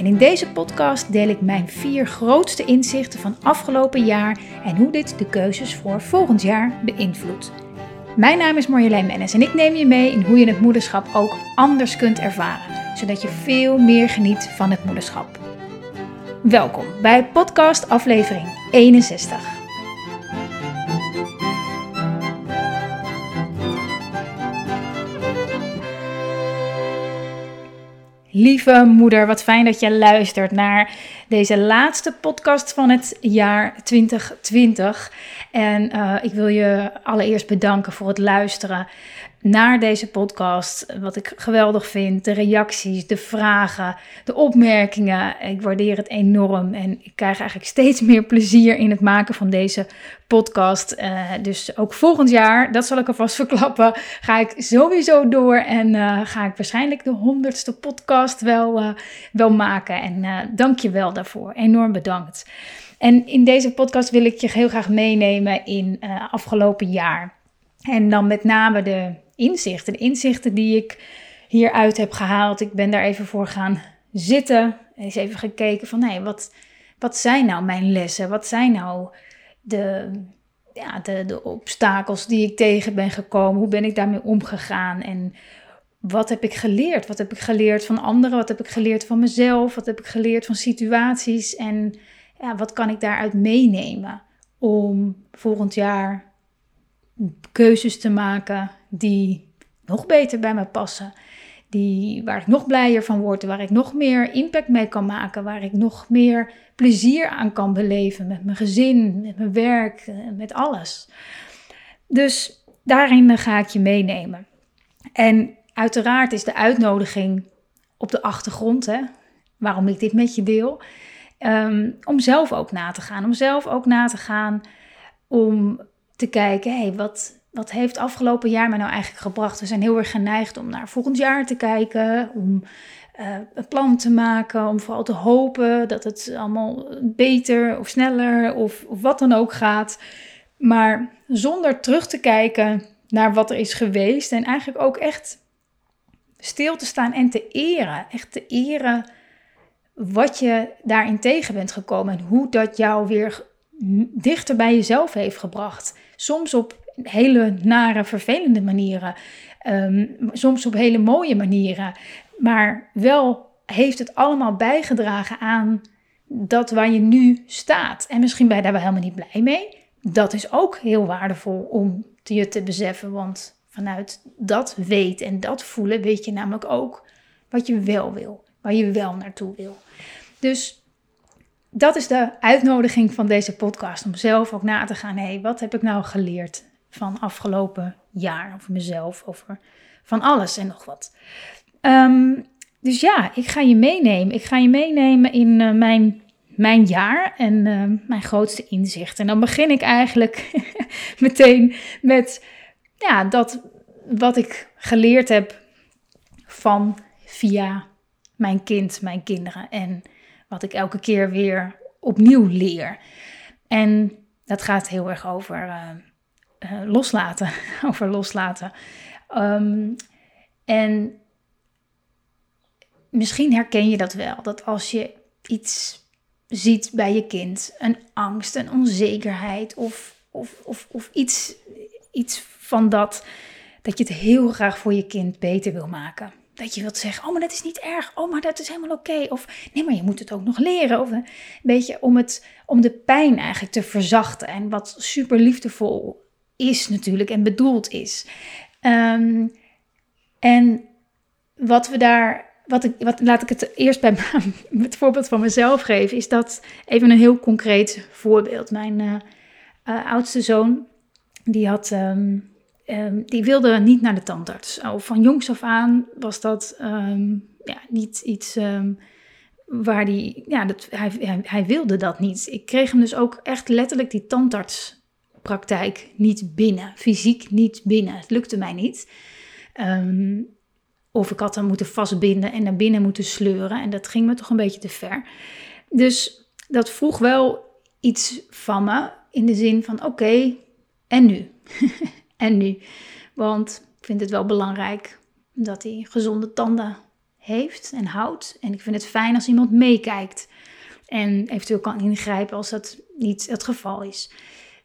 En in deze podcast deel ik mijn vier grootste inzichten van afgelopen jaar en hoe dit de keuzes voor volgend jaar beïnvloedt. Mijn naam is Marjolein Mennis en ik neem je mee in hoe je het moederschap ook anders kunt ervaren, zodat je veel meer geniet van het moederschap. Welkom bij podcast aflevering 61. Lieve moeder, wat fijn dat je luistert naar deze laatste podcast van het jaar 2020. En uh, ik wil je allereerst bedanken voor het luisteren naar deze podcast. Wat ik geweldig vind. De reacties, de vragen, de opmerkingen. Ik waardeer het enorm. En ik krijg eigenlijk steeds meer plezier in het maken van deze podcast. Uh, dus ook volgend jaar, dat zal ik alvast verklappen, ga ik sowieso door. En uh, ga ik waarschijnlijk de honderdste podcast wel, uh, wel maken. En dank je wel daarvoor. Enorm bedankt. En in deze podcast wil ik je heel graag meenemen in afgelopen jaar. En dan met name de inzichten. De inzichten die ik hieruit heb gehaald. Ik ben daar even voor gaan zitten. Eens even gekeken van, hé, wat, wat zijn nou mijn lessen? Wat zijn nou de, ja, de, de obstakels die ik tegen ben gekomen? Hoe ben ik daarmee omgegaan? En wat heb ik geleerd? Wat heb ik geleerd van anderen? Wat heb ik geleerd van mezelf? Wat heb ik geleerd van situaties? En ja, wat kan ik daaruit meenemen om volgend jaar keuzes te maken die nog beter bij me passen. Die, waar ik nog blijer van word, waar ik nog meer impact mee kan maken, waar ik nog meer plezier aan kan beleven met mijn gezin, met mijn werk, eh, met alles. Dus daarin ga ik je meenemen. En uiteraard is de uitnodiging op de achtergrond, hè, waarom ik dit met je deel, um, om zelf ook na te gaan. Om zelf ook na te gaan om te kijken, hey, wat, wat heeft afgelopen jaar mij nou eigenlijk gebracht? We zijn heel erg geneigd om naar volgend jaar te kijken, om uh, een plan te maken, om vooral te hopen dat het allemaal beter of sneller of, of wat dan ook gaat. Maar zonder terug te kijken naar wat er is geweest en eigenlijk ook echt stil te staan en te eren. Echt te eren wat je daarin tegen bent gekomen en hoe dat jou weer dichter bij jezelf heeft gebracht. Soms op hele nare, vervelende manieren. Ehm, soms op hele mooie manieren. Maar wel heeft het allemaal bijgedragen aan dat waar je nu staat. En misschien ben je daar wel helemaal niet blij mee. Dat is ook heel waardevol om je te beseffen. Want vanuit dat weten en dat voelen weet je namelijk ook wat je wel wil. Waar je wel naartoe wil. Dus dat is de uitnodiging van deze podcast. Om zelf ook na te gaan. Hé, hey, wat heb ik nou geleerd van afgelopen jaar? Over mezelf, over van alles en nog wat. Um, dus ja, ik ga je meenemen. Ik ga je meenemen in uh, mijn, mijn jaar en uh, mijn grootste inzicht. En dan begin ik eigenlijk meteen met ja, dat wat ik geleerd heb van via mijn kind, mijn kinderen. En wat ik elke keer weer opnieuw leer. En dat gaat heel erg over uh, uh, loslaten. over loslaten. Um, en misschien herken je dat wel. Dat als je iets ziet bij je kind, een angst, een onzekerheid of, of, of, of iets, iets van dat, dat je het heel graag voor je kind beter wil maken dat je wilt zeggen, oh, maar dat is niet erg. Oh, maar dat is helemaal oké. Of nee, maar je moet het ook nog leren. Of een beetje om, het, om de pijn eigenlijk te verzachten. En wat super liefdevol is natuurlijk en bedoeld is. Um, en wat we daar, wat ik, wat, laat ik het eerst bij het voorbeeld van mezelf geven, is dat even een heel concreet voorbeeld. Mijn uh, uh, oudste zoon, die had um, um, die wilde niet naar de tandarts. Of van jongs af aan was dat um, ja, niet iets um, waar die, ja, dat, hij, hij, wilde dat niet. Ik kreeg hem dus ook echt letterlijk die tandartspraktijk niet binnen, fysiek niet binnen. Het lukte mij niet. Ehm, of ik had hem moeten vastbinden en naar binnen moeten sleuren. En dat ging me toch een beetje te ver. Dus dat vroeg wel iets van me. In de zin van: oké, en nu? en nu? Want ik vind het wel belangrijk dat hij gezonde tanden heeft en houdt. En ik vind het fijn als iemand meekijkt. En eventueel kan ingrijpen als dat niet het geval is.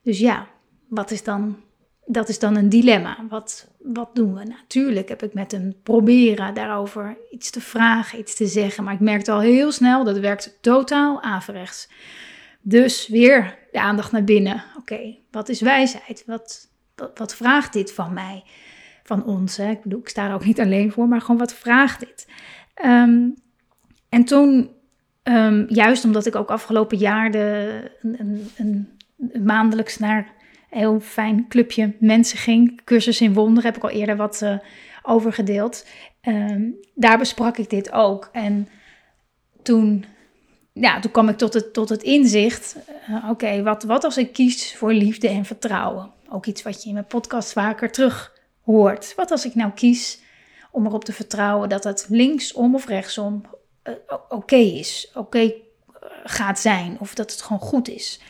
Dus ja, wat is dan, dat is dan een dilemma. Wat, wat doen we? Natuurlijk heb ik met hem proberen daarover iets te vragen, iets te zeggen. Maar ik merkte al heel snel dat werkt totaal averechts. Dus weer de aandacht naar binnen. Oké, wat is wijsheid? Wat, wat, vraagt dit van mij? Van ons? Hè? Ik bedoel, ik sta er ook niet alleen voor, maar gewoon wat vraagt dit? Um, en toen, um, juist omdat ik ook afgelopen jaar de, een, een, een, maandelijks naar een heel fijn clubje mensen ging, cursus in wonder, heb ik al eerder wat uh, over gedeeld. Um, daar besprak ik dit ook. En toen ja, toen kwam ik tot het, tot het inzicht, uh, oké, wat, wat als ik kies voor liefde en vertrouwen? Ook iets wat je in mijn podcast vaker terug hoort. Wat als ik nou kies om erop te vertrouwen dat het linksom of rechtsom uh, oké is, oké uh, gaat zijn, of dat het gewoon goed is.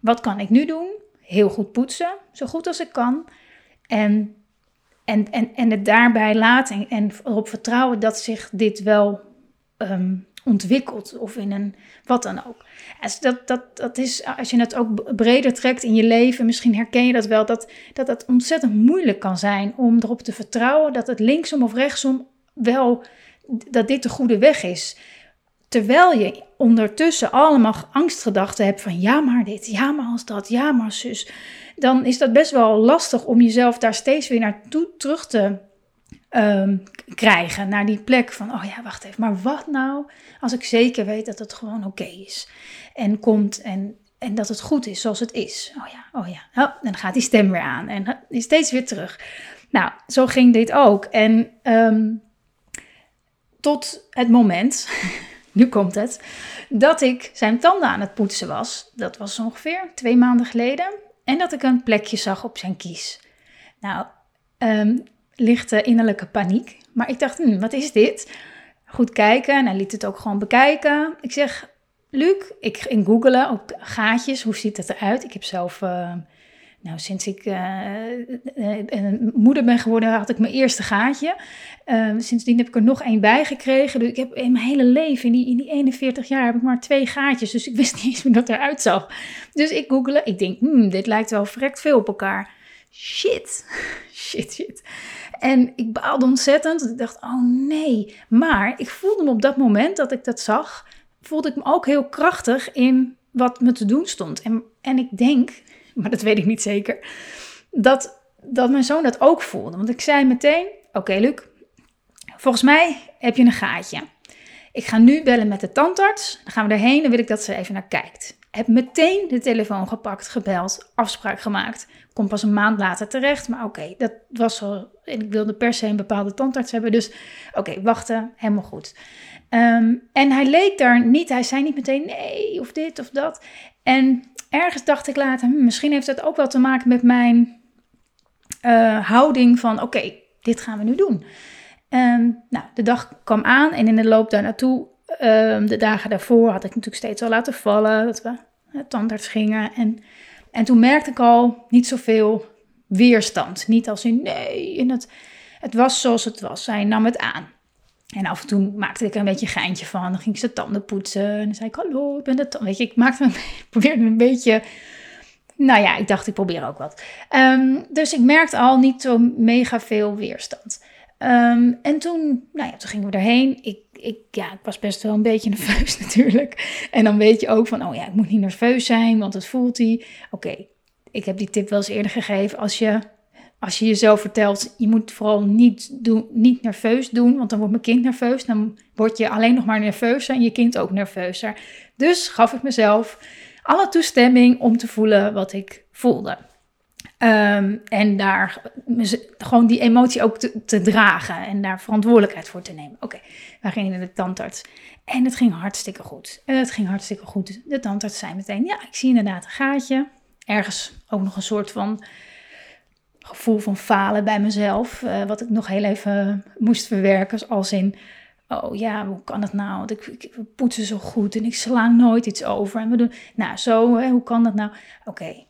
Wat kan ik nu doen? Heel goed poetsen, zo goed als ik kan. En, en, en, en het daarbij laten en, erop vertrouwen dat zich dit wel um, ontwikkelt of in een wat dan ook. Dat, dat, dat is, als je het ook breder trekt in je leven, misschien herken je dat wel, dat, dat het ontzettend moeilijk kan zijn om erop te vertrouwen dat het linksom of rechtsom wel, dat dit de goede weg is. Terwijl je ondertussen allemaal angstgedachten hebt van ja maar dit, ja maar als dat, ja maar zus. Dan is dat best wel lastig om jezelf daar steeds weer naartoe terug te um, krijgen. Naar die plek van, oh ja, wacht even, maar wat nou als ik zeker weet dat het gewoon oké is. En komt en, en dat het goed is zoals het is. Oh ja, oh ja. Oh, dan gaat die stem weer aan en die steeds weer terug. Nou, zo ging dit ook. En um, tot het moment, nu komt het, dat ik zijn tanden aan het poetsen was. Dat was ongeveer twee maanden geleden. En dat ik een plekje zag op zijn kies. Nou, um, lichte innerlijke paniek. Maar ik dacht, hm, wat is dit? Goed kijken en hij liet het ook gewoon bekijken. Ik zeg, Luc, ik ging googelen op gaatjes, hoe ziet het eruit? Ik heb zelf, uh, nou sinds ik uh, moeder ben geworden, had ik mijn eerste gaatje. sindsdien heb ik er nog één bij gekregen. Dus ik heb in mijn hele leven, in die, in die 41 jaar, heb ik maar twee gaatjes. Dus ik wist niet eens hoe dat eruit zag. Dus ik googelde, ik denk, hmm, dit lijkt wel verrekt veel op elkaar. Shit, shit, shit. En ik baalde ontzettend. Ik dacht, oh nee. Maar ik voelde me op dat moment dat ik dat zag, voelde ik me ook heel krachtig in wat me te doen stond. En, en ik denk, maar dat weet ik niet zeker, dat, dat mijn zoon dat ook voelde. Want ik zei meteen, oké Luc, volgens mij heb je een gaatje. Ik ga nu bellen met de tandarts. Dan gaan we erheen en wil ik dat ze even naar kijkt. Heb meteen de telefoon gepakt, gebeld, afspraak gemaakt. Kom pas een maand later terecht, maar oké, dat was zo. En ik wilde per se een bepaalde tandarts hebben, dus oké, wachten, helemaal goed. Um, en hij leek daar niet, hij zei niet meteen nee of dit of dat. En ergens dacht ik later, hm, misschien heeft het ook wel te maken met mijn uh, houding van oké, dit gaan we nu doen. Um, nou, de dag kwam aan en in de loop daar naartoe, um, de dagen daarvoor, had ik natuurlijk steeds al laten vallen dat we tandarts gingen. En en toen merkte ik al niet zoveel weerstand. Niet als in nee, in het, het was zoals het was. Zij nam het aan. En af en toe maakte ik er een beetje een geintje van. Dan ging ik ze tanden poetsen. En dan zei ik, hallo, ik ben de tanden. Weet je, ik maakte ik probeerde een beetje... Nou ja, ik dacht, ik probeer ook wat. Um, dus ik merkte al niet zo mega veel weerstand. Um, en toen, nou ja, toen gingen we erheen. Ik, ik, ja, ik was best wel een beetje nerveus natuurlijk. En dan weet je ook van, oh ja, ik moet niet nerveus zijn, want het voelt hij. Oké, ik heb die tip wel eens eerder gegeven. Als je, als je jezelf vertelt, je moet vooral niet, doen, niet nerveus doen, want dan wordt mijn kind nerveus. Dan word je alleen nog maar nerveuzer en je kind ook nerveuzer. Dus gaf ik mezelf alle toestemming om te voelen wat ik voelde. Ehm, en daar gewoon die emotie ook te, dragen en daar verantwoordelijkheid voor te nemen. Oké, wij gingen naar de tandarts en het ging hartstikke goed. Het ging hartstikke goed. De tandarts zei meteen, ja, ik zie inderdaad een gaatje. Ergens ook nog een soort van gevoel van falen bij mezelf, uh, wat ik nog heel even moest verwerken, als in, oh ja, hoe kan het nou? Want ik, ik poetsen zo goed en ik sla nooit iets over. En we doen, nou zo, hoe kan dat nou? Oké,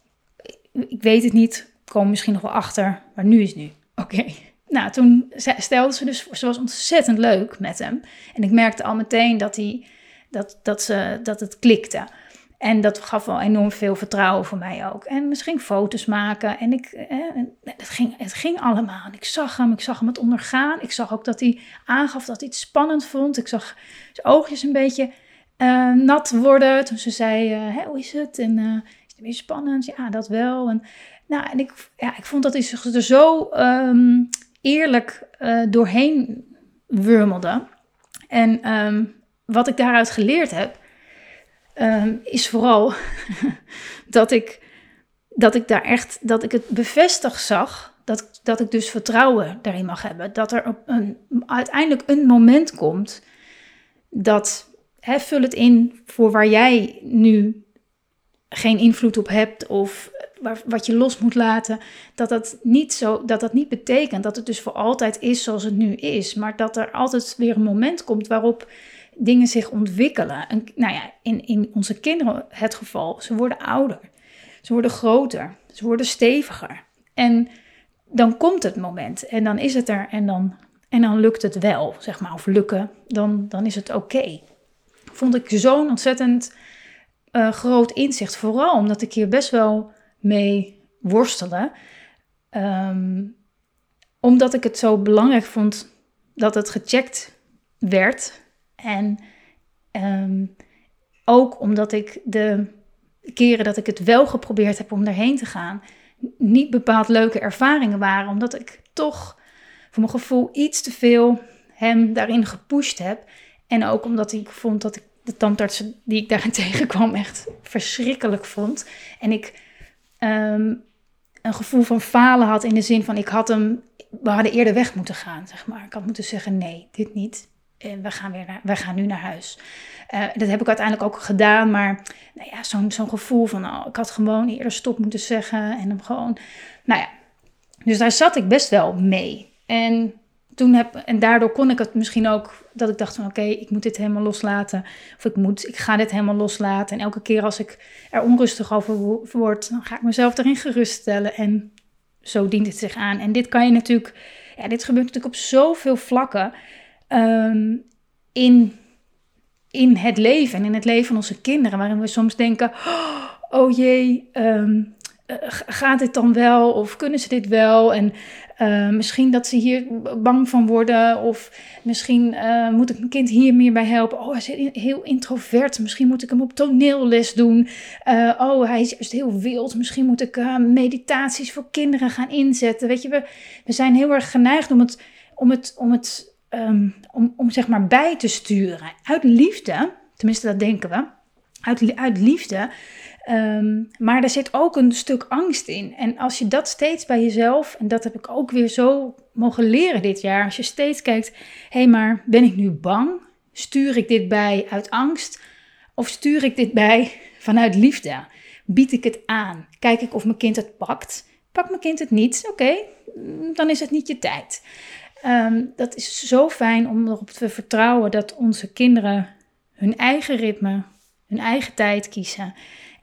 ik weet het niet, kom misschien nog wel achter, maar nu is nu. Oké. Nou, toen stelde ze dus, ze was ontzettend leuk met hem. En ik merkte al meteen dat, hij, dat, dat, ze, dat het klikte. En dat gaf wel enorm veel vertrouwen voor mij ook. En misschien foto's maken. En ik, eh, het, ging, het ging allemaal. En ik zag hem, ik zag hem het ondergaan. Ik zag ook dat hij aangaf dat hij het spannend vond. Ik zag zijn oogjes een beetje uh, nat worden. Toen ze zei, uh, hoe is het? En uh, is het spannend? Ja, dat wel. En, nou, en ik, ja, ik vond dat hij er zo um, eerlijk doorheen wurmelde. En um, wat ik daaruit geleerd heb um, is vooral dat ik, dat ik daar echt, dat ik het bevestigd zag, dat, dat ik dus vertrouwen daarin mag hebben. Dat er op een, uiteindelijk een moment komt dat, hè, vul het in voor waar jij nu geen invloed op hebt of waar, wat je los moet laten, dat dat, niet zo, dat dat niet betekent dat het dus voor altijd is zoals het nu is, maar dat er altijd weer een moment komt waarop dingen zich ontwikkelen. En, nou ja, in, in onze kinderen het geval, ze worden ouder, ze worden groter, ze worden steviger. En dan komt het moment en dan is het er en dan, en dan lukt het wel, zeg maar, of lukken, dan, dan is het oké. Vond ik zo'n ontzettend uh, groot inzicht, vooral omdat ik hier best wel mee worstelde. Um, omdat ik het zo belangrijk vond dat het gecheckt werd en ehm, ook omdat ik de keren dat ik het wel geprobeerd heb om daarheen te gaan, niet bepaald leuke ervaringen waren. Omdat ik toch voor mijn gevoel iets te veel hem daarin gepusht heb. En ook omdat ik vond dat ik de tandarts die ik daarin tegenkwam echt verschrikkelijk vond. En ik ehm, een gevoel van falen had in de zin van ik had hem, we hadden eerder weg moeten gaan, zeg maar. Ik had moeten zeggen nee, dit niet en we gaan, weer naar, we gaan nu naar huis. Uh, dat heb ik uiteindelijk ook gedaan, maar nou ja, zo'n zo'n gevoel van, oh, ik had gewoon eerder stop moeten zeggen en hem gewoon, nou ja. Dus daar zat ik best wel mee. En toen heb, en daardoor kon ik het misschien ook, dat ik dacht van, oké, ik moet dit helemaal loslaten. Of ik moet, ik ga dit helemaal loslaten. En elke keer als ik er onrustig over word, dan ga ik mezelf erin geruststellen. En zo dient het zich aan. En dit kan je natuurlijk, ja, dit gebeurt natuurlijk op zoveel vlakken. Ehm, in, in het leven en in het leven van onze kinderen, waarin we soms denken: oh jee, ehm, eh, gaat dit dan wel? Of kunnen ze dit wel? En uh, misschien dat ze hier bang van worden. Of misschien uh, moet ik mijn kind hier meer bij helpen. Oh, hij is heel introvert. Misschien moet ik hem op toneelles doen. Uh, oh, hij is juist heel wild. Misschien moet ik meditaties voor kinderen gaan inzetten. Weet je, we, we zijn heel erg geneigd om het, om het, om het Ehm, om, om zeg maar bij te sturen. Uit liefde, tenminste dat denken we, uit, uit liefde. Ehm, maar er zit ook een stuk angst in. En als je dat steeds bij jezelf, en dat heb ik ook weer zo mogen leren dit jaar, als je steeds kijkt, hé hey, maar ben ik nu bang? Stuur ik dit bij uit angst? Of stuur ik dit bij vanuit liefde? Bied ik het aan? Kijk ik of mijn kind het pakt? Pakt mijn kind het niet? Oké, dan is het niet je tijd. Um, dat is zo fijn om erop te vertrouwen dat onze kinderen hun eigen ritme, hun eigen tijd kiezen.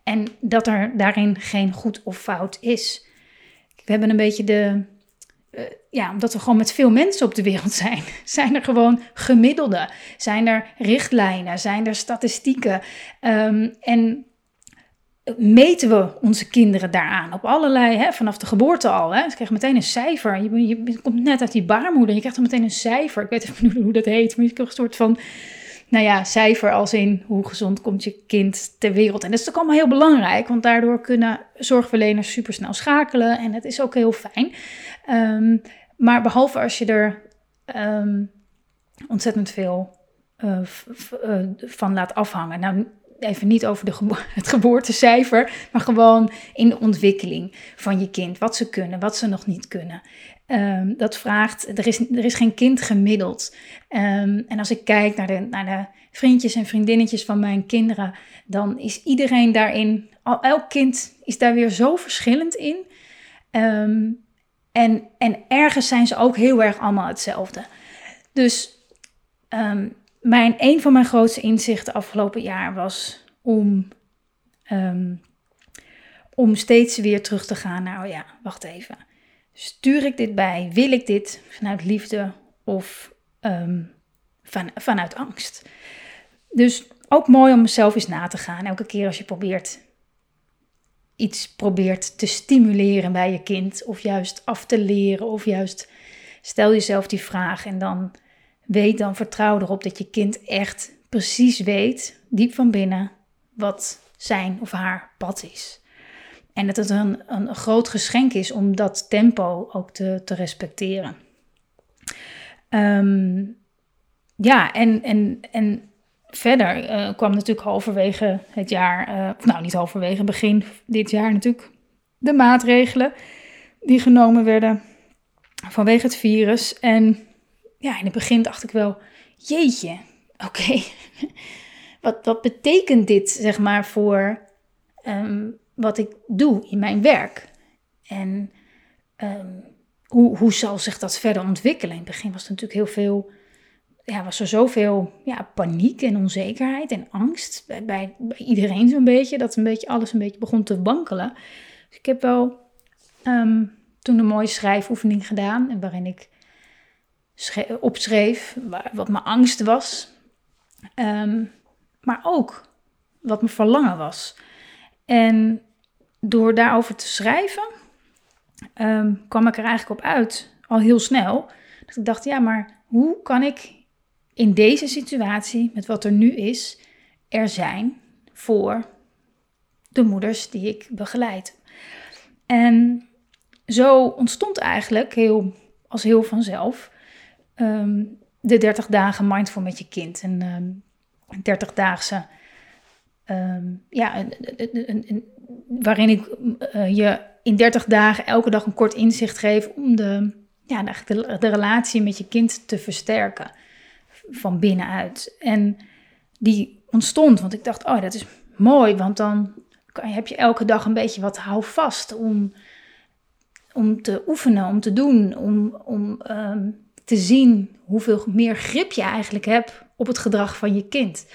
En dat er daarin geen goed of fout is. We hebben een beetje de. Uh, ja, omdat we gewoon met veel mensen op de wereld zijn, zijn er gewoon gemiddelden. Zijn er richtlijnen, zijn er statistieken. Um, en meten we onze kinderen daaraan. Op allerlei, hè, vanaf de geboorte al. Hè. Ze krijgen meteen een cijfer. Je, je, komt net uit die baarmoeder. Je krijgt dan meteen een cijfer. Ik weet even niet hoe dat heet. Maar je krijgt een soort van, nou ja, cijfer als in hoe gezond komt je kind ter wereld. En dat is ook allemaal heel belangrijk. Want daardoor kunnen zorgverleners supersnel schakelen. En het is ook heel fijn. Um, maar behalve als je er um, ontzettend veel uh, van laat afhangen. Nou, even niet over de gebo het geboortecijfer, maar gewoon in de ontwikkeling van je kind. Wat ze kunnen, wat ze nog niet kunnen. Ehm, dat vraagt, er is, er is geen kind gemiddeld. Ehm, en als ik kijk naar de, naar de vriendjes en vriendinnetjes van mijn kinderen, dan is iedereen daarin, elk kind is daar weer zo verschillend in. Ehm, en, en ergens zijn ze ook heel erg allemaal hetzelfde. Dus mijn, een van mijn grootste inzichten afgelopen jaar was om, om steeds weer terug te gaan naar, oh ja, wacht even Stuur ik dit bij? Wil ik dit vanuit liefde of um, van, vanuit angst? Dus ook mooi om mezelf eens na te gaan. Elke keer als je probeert iets probeert te stimuleren bij je kind, of juist af te leren, of juist stel jezelf die vraag en dan weet, dan vertrouw erop dat je kind echt precies weet, diep van binnen, wat zijn of haar pad is. En dat het een, een groot geschenk is om dat tempo ook te, te respecteren. Ehm, ja, en, en, en verder uh, kwam natuurlijk halverwege het jaar, uh, nou niet halverwege, begin dit jaar natuurlijk, de maatregelen die genomen werden vanwege het virus. En ja, in het begin dacht ik wel, jeetje, oké, wat, wat betekent dit zeg maar voor ehm, wat ik doe in mijn werk. En ehm, hoe, hoe zal zich dat verder ontwikkelen? In het begin was er natuurlijk heel veel, ja, was er zoveel ja, paniek en onzekerheid en angst bij, bij, iedereen zo'n beetje, dat een beetje alles een beetje begon te wankelen. Dus ik heb wel ehm, toen een mooie schrijfoefening gedaan, waarin ik opschreef wat mijn angst was, ehm, maar ook wat mijn verlangen was. En door daarover te schrijven, um, kwam ik er eigenlijk op uit, al heel snel. Dat ik dacht, ja, maar hoe kan ik in deze situatie, met wat er nu is, er zijn voor de moeders die ik begeleid? En zo ontstond eigenlijk heel, als heel vanzelf ehm, de 30 dagen mindful met je kind. Een um, 30-daagse um, ja, een, een, een, waarin ik uh, je in 30 dagen elke dag een kort inzicht geef om de, ja, de, relatie met je kind te versterken van binnenuit. En die ontstond, want ik dacht, oh, dat is mooi, want dan heb je elke dag een beetje wat houvast om, om te oefenen, om te doen, om, om um, te zien hoeveel meer grip je eigenlijk hebt op het gedrag van je kind.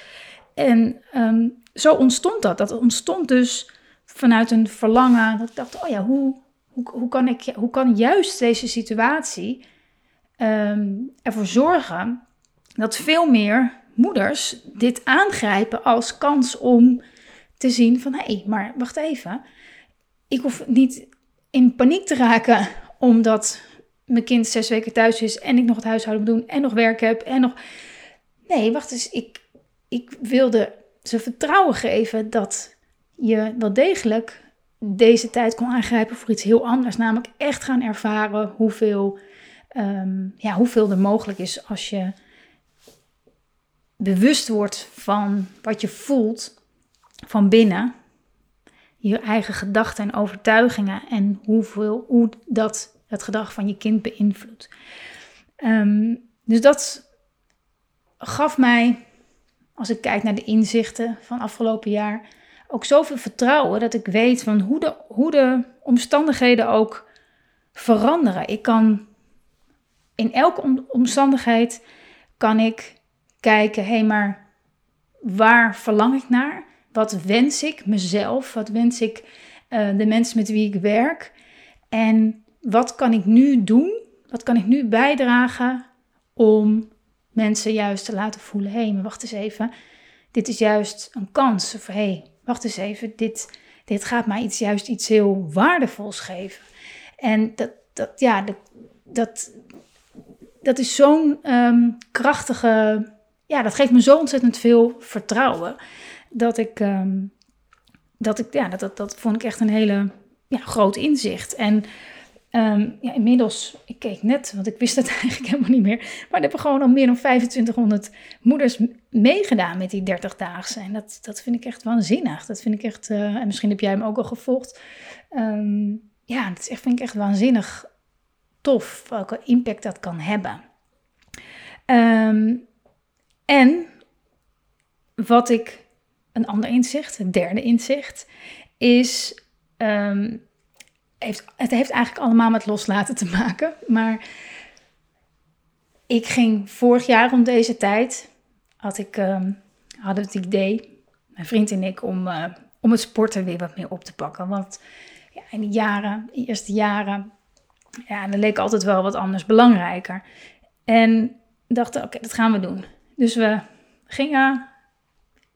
En um, zo ontstond dat. Dat ontstond dus vanuit een verlangen. Dat ik dacht, oh ja, hoe, hoe, hoe, kan, ik, hoe kan juist deze situatie um, ervoor zorgen dat veel meer moeders dit aangrijpen als kans om te zien van hé, hey, maar wacht even. Ik hoef niet in paniek te raken omdat mijn kind zes weken thuis is en ik nog het huishouden moet doen en nog werk heb en nog. Nee, wacht eens. Ik, ik wilde ze vertrouwen geven dat je wel degelijk deze tijd kon aangrijpen voor iets heel anders. Namelijk echt gaan ervaren hoeveel, um, ja, hoeveel er mogelijk is als je bewust wordt van wat je voelt van binnen. Je eigen gedachten en overtuigingen en hoeveel, hoe dat het gedrag van je kind beïnvloedt. Um, dus dat gaf mij als ik kijk naar de inzichten van afgelopen jaar, ook zoveel vertrouwen dat ik weet van hoe de, hoe de omstandigheden ook veranderen. Ik kan in elke omstandigheid kan ik kijken, hé, hey, maar waar verlang ik naar? Wat wens ik mezelf? Wat wens ik uh, de mensen met wie ik werk? En wat kan ik nu doen? Wat kan ik nu bijdragen om mensen juist te laten voelen: hé, hey, maar wacht eens even, dit is juist een kans. Of hé, hey, wacht eens even, dit, dit gaat mij iets, juist iets heel waardevols geven. En dat, dat, ja, dat, dat, dat is zo'n um, krachtige, ja, dat geeft me zo ontzettend veel vertrouwen. Dat ik, um, dat ik, ja, dat, dat, dat vond ik echt een hele ja, groot inzicht. En Ehm, ja, inmiddels, ik keek net, want ik wist het eigenlijk helemaal niet meer. Maar er hebben gewoon al meer dan 2500 moeders meegedaan met die 30-daagse. En dat, dat vind ik echt waanzinnig. Dat vind ik echt, uh, en misschien heb jij hem ook al gevolgd. Um, ja, dat is echt, vind ik echt waanzinnig tof welke impact dat kan hebben. Um, en wat ik, een ander inzicht, het derde inzicht, is. Het heeft eigenlijk allemaal met loslaten te maken. Maar ik ging vorig jaar om deze tijd. Had ik, um, het idee, mijn vriend en ik, om, uh, om het sporten weer wat meer op te pakken. Want ja, in de jaren, de eerste jaren, ja, dan leek altijd wel wat anders belangrijker. En dachten, oké, dat gaan we doen. Dus we gingen,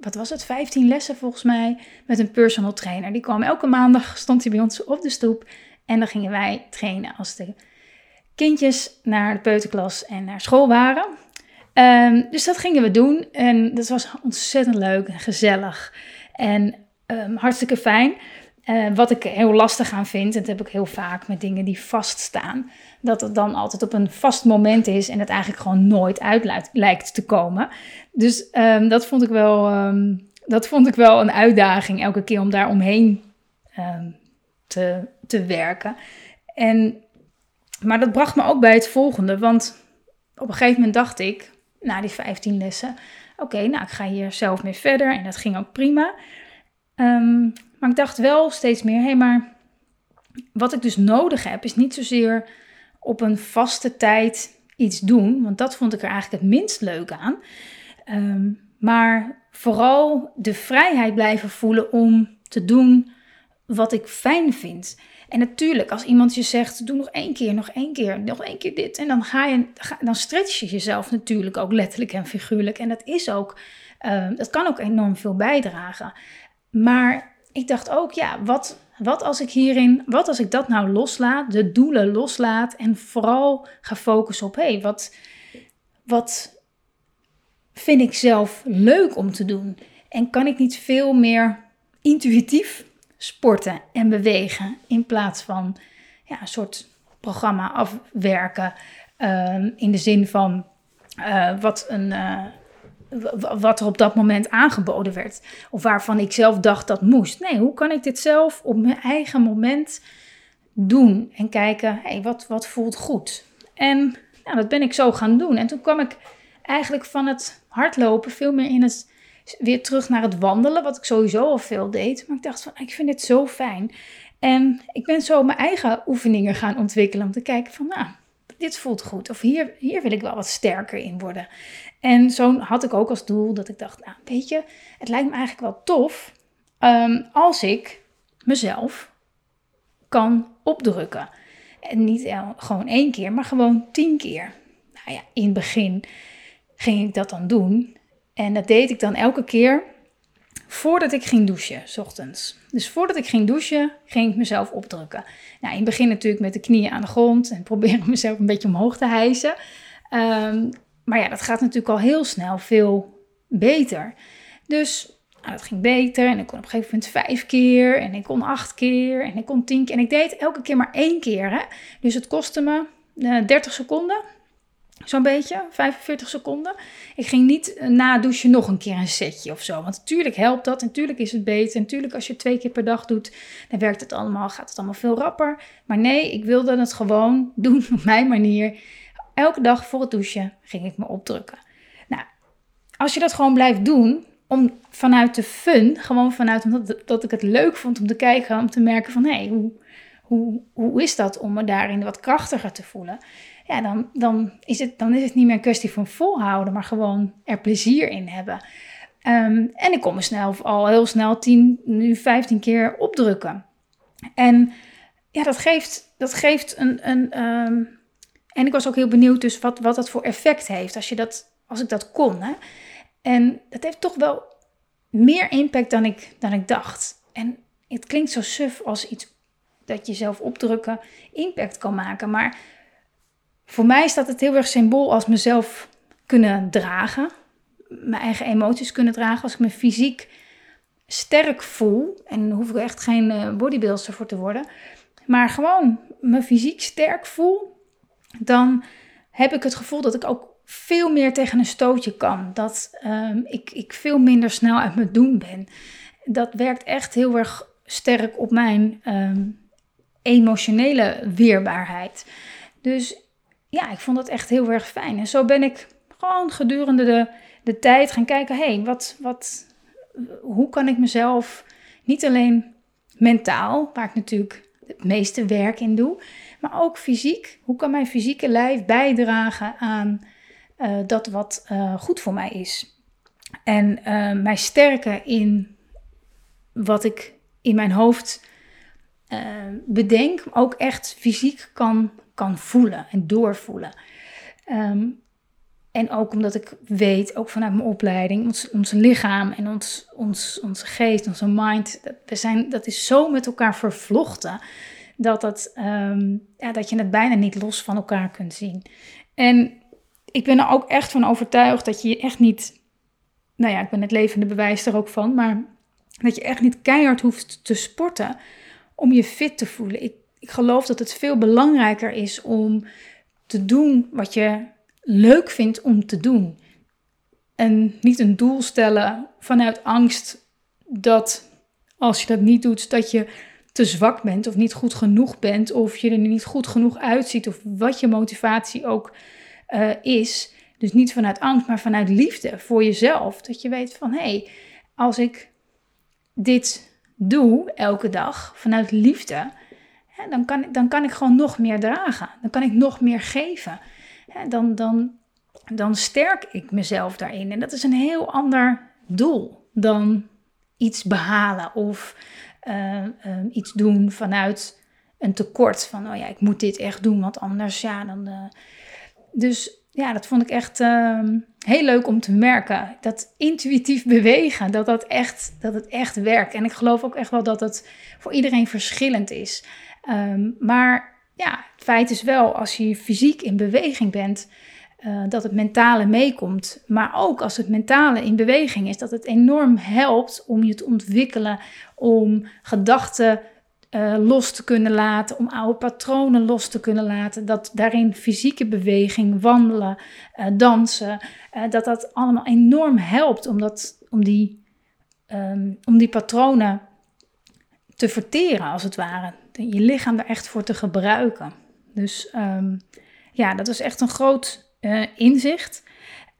wat was het, 15 lessen volgens mij, met een personal trainer. Die kwam elke maandag, stond hij bij ons op de stoep. En dan gingen wij trainen als de kindjes naar de peuterklas en naar school waren. Um, dus dat gingen we doen. En dat was ontzettend leuk en gezellig. En um, hartstikke fijn. Uh, wat ik heel lastig aan vind, en dat heb ik heel vaak met dingen die vaststaan, dat het dan altijd op een vast moment is en het eigenlijk gewoon nooit uit lijkt te komen. Dus um, dat, vond ik wel, um, dat vond ik wel een uitdaging elke keer om daar omheen um, te, te werken. En, maar dat bracht me ook bij het volgende, want op een gegeven moment dacht ik, na die 15 lessen, oké, nou ik ga hier zelf mee verder en dat ging ook prima. Maar ik dacht wel steeds meer, hé, maar wat ik dus nodig heb, is niet zozeer op een vaste tijd iets doen. Want dat vond ik er eigenlijk het minst leuk aan. Um, maar vooral de vrijheid blijven voelen om te doen wat ik fijn vind. En natuurlijk, als iemand je zegt, doe nog één keer, nog één keer, nog één keer dit. En dan, ga je, dan stretch je jezelf natuurlijk ook letterlijk en figuurlijk. En dat is ook, uh, dat kan ook enorm veel bijdragen. Maar ik dacht ook, ja, wat, wat als ik hierin, wat als ik dat nou loslaat, de doelen loslaat en vooral ga focussen op, hé, hey, wat, wat vind ik zelf leuk om te doen? En kan ik niet veel meer intuïtief sporten en bewegen in plaats van ja, een soort programma afwerken uh, in de zin van uh, wat een. Uh, wat er op dat moment aangeboden werd. Of waarvan ik zelf dacht dat moest. Nee, hoe kan ik dit zelf op mijn eigen moment doen? En kijken, hey, wat, wat voelt goed? En nou, dat ben ik zo gaan doen. En toen kwam ik eigenlijk van het hardlopen veel meer in het weer terug naar het wandelen, wat ik sowieso al veel deed. Maar ik dacht van, ik vind dit zo fijn. En ik ben zo mijn eigen oefeningen gaan ontwikkelen om te kijken van, nou, dit voelt goed. Of hier, hier wil ik wel wat sterker in worden. En zo had ik ook als doel dat ik dacht, nou weet je, het lijkt me eigenlijk wel tof um, als ik mezelf kan opdrukken. En niet gewoon één keer, maar gewoon tien keer. Nou ja, in het begin ging ik dat dan doen. En dat deed ik dan elke keer voordat ik ging douchen, s ochtends. Dus voordat ik ging douchen, ging ik mezelf opdrukken. Nou, in het begin natuurlijk met de knieën aan de grond en proberen mezelf een beetje omhoog te hijsen. Um, maar ja, dat gaat natuurlijk al heel snel veel beter. Dus nou, dat ging beter en ik kon op een gegeven moment vijf keer en ik kon acht keer en ik kon tien keer. En ik deed elke keer maar één keer. Hè? Dus het kostte me uh, eh, 30 seconden. Zo'n beetje, 45 seconden. Ik ging niet uh, na douchen nog een keer een setje of zo. Want natuurlijk helpt dat. Natuurlijk is het beter. Natuurlijk als je twee keer per dag doet, dan werkt het allemaal, gaat het allemaal veel rapper. Maar nee, ik wilde het gewoon doen op mijn manier. Elke dag voor het douchen ging ik me opdrukken. Nou, als je dat gewoon blijft doen, om vanuit de fun, gewoon vanuit omdat dat ik het leuk vond om te kijken, om te merken van hé, hey, hoe, hoe, hoe is dat om me daarin wat krachtiger te voelen? Ja, dan, dan, is het, dan is het niet meer een kwestie van volhouden, maar gewoon er plezier in hebben. Um, en ik kon me snel, al heel snel 10, nu 15 keer opdrukken. En ja, dat geeft, dat geeft een, een, um, en ik was ook heel benieuwd dus wat, wat dat voor effect heeft als, je dat, als ik dat kon. Hè? En dat heeft toch wel meer impact dan ik, dan ik dacht. En het klinkt zo suf als iets dat je zelf opdrukken impact kan maken. Maar voor mij staat het heel erg symbool als mezelf kunnen dragen. Mijn eigen emoties kunnen dragen. Als ik me fysiek sterk voel. En hoef ik echt geen uh, bodybuilder voor te worden. maar gewoon me fysiek sterk voel, dan heb ik het gevoel dat ik ook veel meer tegen een stootje kan. Dat ehm, ik, ik veel minder snel uit mijn doen ben. Dat werkt echt heel erg sterk op mijn ehm, emotionele weerbaarheid. Dus ja, ik vond dat echt heel erg fijn. En zo ben ik gewoon gedurende de, de tijd gaan kijken: hé, hey, wat, wat, hoe kan ik mezelf niet alleen mentaal, waar ik natuurlijk het meeste werk in doe, maar ook fysiek. Hoe kan mijn fysieke lijf bijdragen aan uh, dat wat uh, goed voor mij is? En uh, mij sterken in wat ik in mijn hoofd bedenk, ook echt fysiek kan, kan voelen en doorvoelen. Um, en ook omdat ik weet, ook vanuit mijn opleiding, ons, ons lichaam en ons, ons, onze geest, onze mind, we zijn, dat is zo met elkaar vervlochten dat, dat, ehm, ja, dat je het bijna niet los van elkaar kunt zien. En ik ben er ook echt van overtuigd dat je echt niet, nou ja, ik ben het levende bewijs er ook van, maar dat je echt niet keihard hoeft te sporten om je fit te voelen. Ik, ik geloof dat het veel belangrijker is om te doen wat je leuk vindt om te doen. En niet een doel stellen vanuit angst dat als je dat niet doet, dat je te zwak bent of niet goed genoeg bent of je er niet goed genoeg uitziet of wat je motivatie ook uh, is. Dus niet vanuit angst, maar vanuit liefde voor jezelf. Dat je weet van hé, hey, als ik dit doe elke dag vanuit liefde, hè, dan, kan, dan kan ik gewoon nog meer dragen. Dan kan ik nog meer geven dan, dan, dan sterk ik mezelf daarin. En dat is een heel ander doel dan iets behalen of uh, iets doen vanuit een tekort. Van, oh ja, ik moet dit echt doen, want anders, ja, dan... Uh... Dus ja, dat vond ik echt uh, heel leuk om te merken. Dat intuïtief bewegen, dat, dat, echt, dat het echt werkt. En ik geloof ook echt wel dat het voor iedereen verschillend is. Maar ja, het feit is wel, als je fysiek in beweging bent, uh, dat het mentale meekomt. Maar ook als het mentale in beweging is, dat het enorm helpt om je te ontwikkelen, om gedachten uh, los te kunnen laten, om oude patronen los te kunnen laten. Dat daarin fysieke beweging, wandelen, uh, dansen, dat dat allemaal enorm helpt om, dat, om, die, um, om die patronen te verteren, als het ware je lichaam daar echt voor te gebruiken. Dus um, ja, dat is echt een groot uh, inzicht.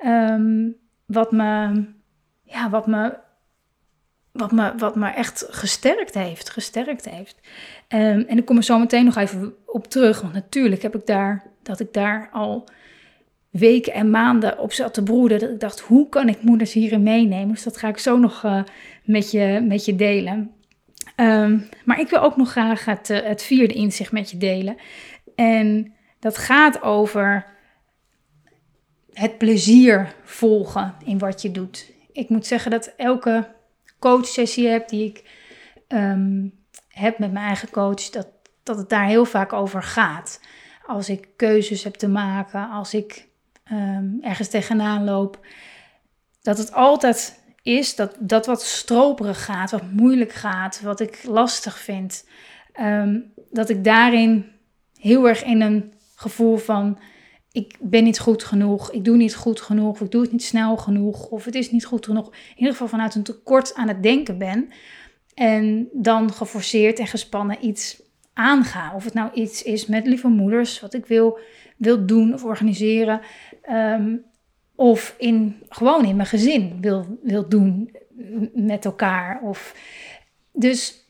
Um, wat me, ja, wat me, wat me, wat me echt gesterkt heeft, gesterkt heeft. Um, en ik kom er zo meteen nog even op terug, want natuurlijk heb ik daar, dat ik daar al weken en maanden op zat te broeden. Dat ik dacht, hoe kan ik moeders hierin meenemen? Dus dat ga ik zo nog uh, met, je, met je delen. Um, maar ik wil ook nog graag het, uh, het vierde inzicht met je delen. En dat gaat over het plezier volgen in wat je doet. Ik moet zeggen dat elke coachsessie heb die ik um, heb met mijn eigen coach, dat, dat het daar heel vaak over gaat. Als ik keuzes heb te maken, als ik um, ergens tegenaan loop, dat het altijd is dat, dat wat stroperig gaat, wat moeilijk gaat, wat ik lastig vind, ehm, dat ik daarin heel erg in een gevoel van ik ben niet goed genoeg, ik doe niet goed genoeg, of ik doe het niet snel genoeg, of het is niet goed genoeg. In ieder geval vanuit een tekort aan het denken ben. En dan geforceerd en gespannen iets aanga. Of het nou iets is met lieve moeders, wat ik wil, wil doen of organiseren. Ehm, of in, gewoon in mijn gezin wil, wil doen met elkaar. Of, dus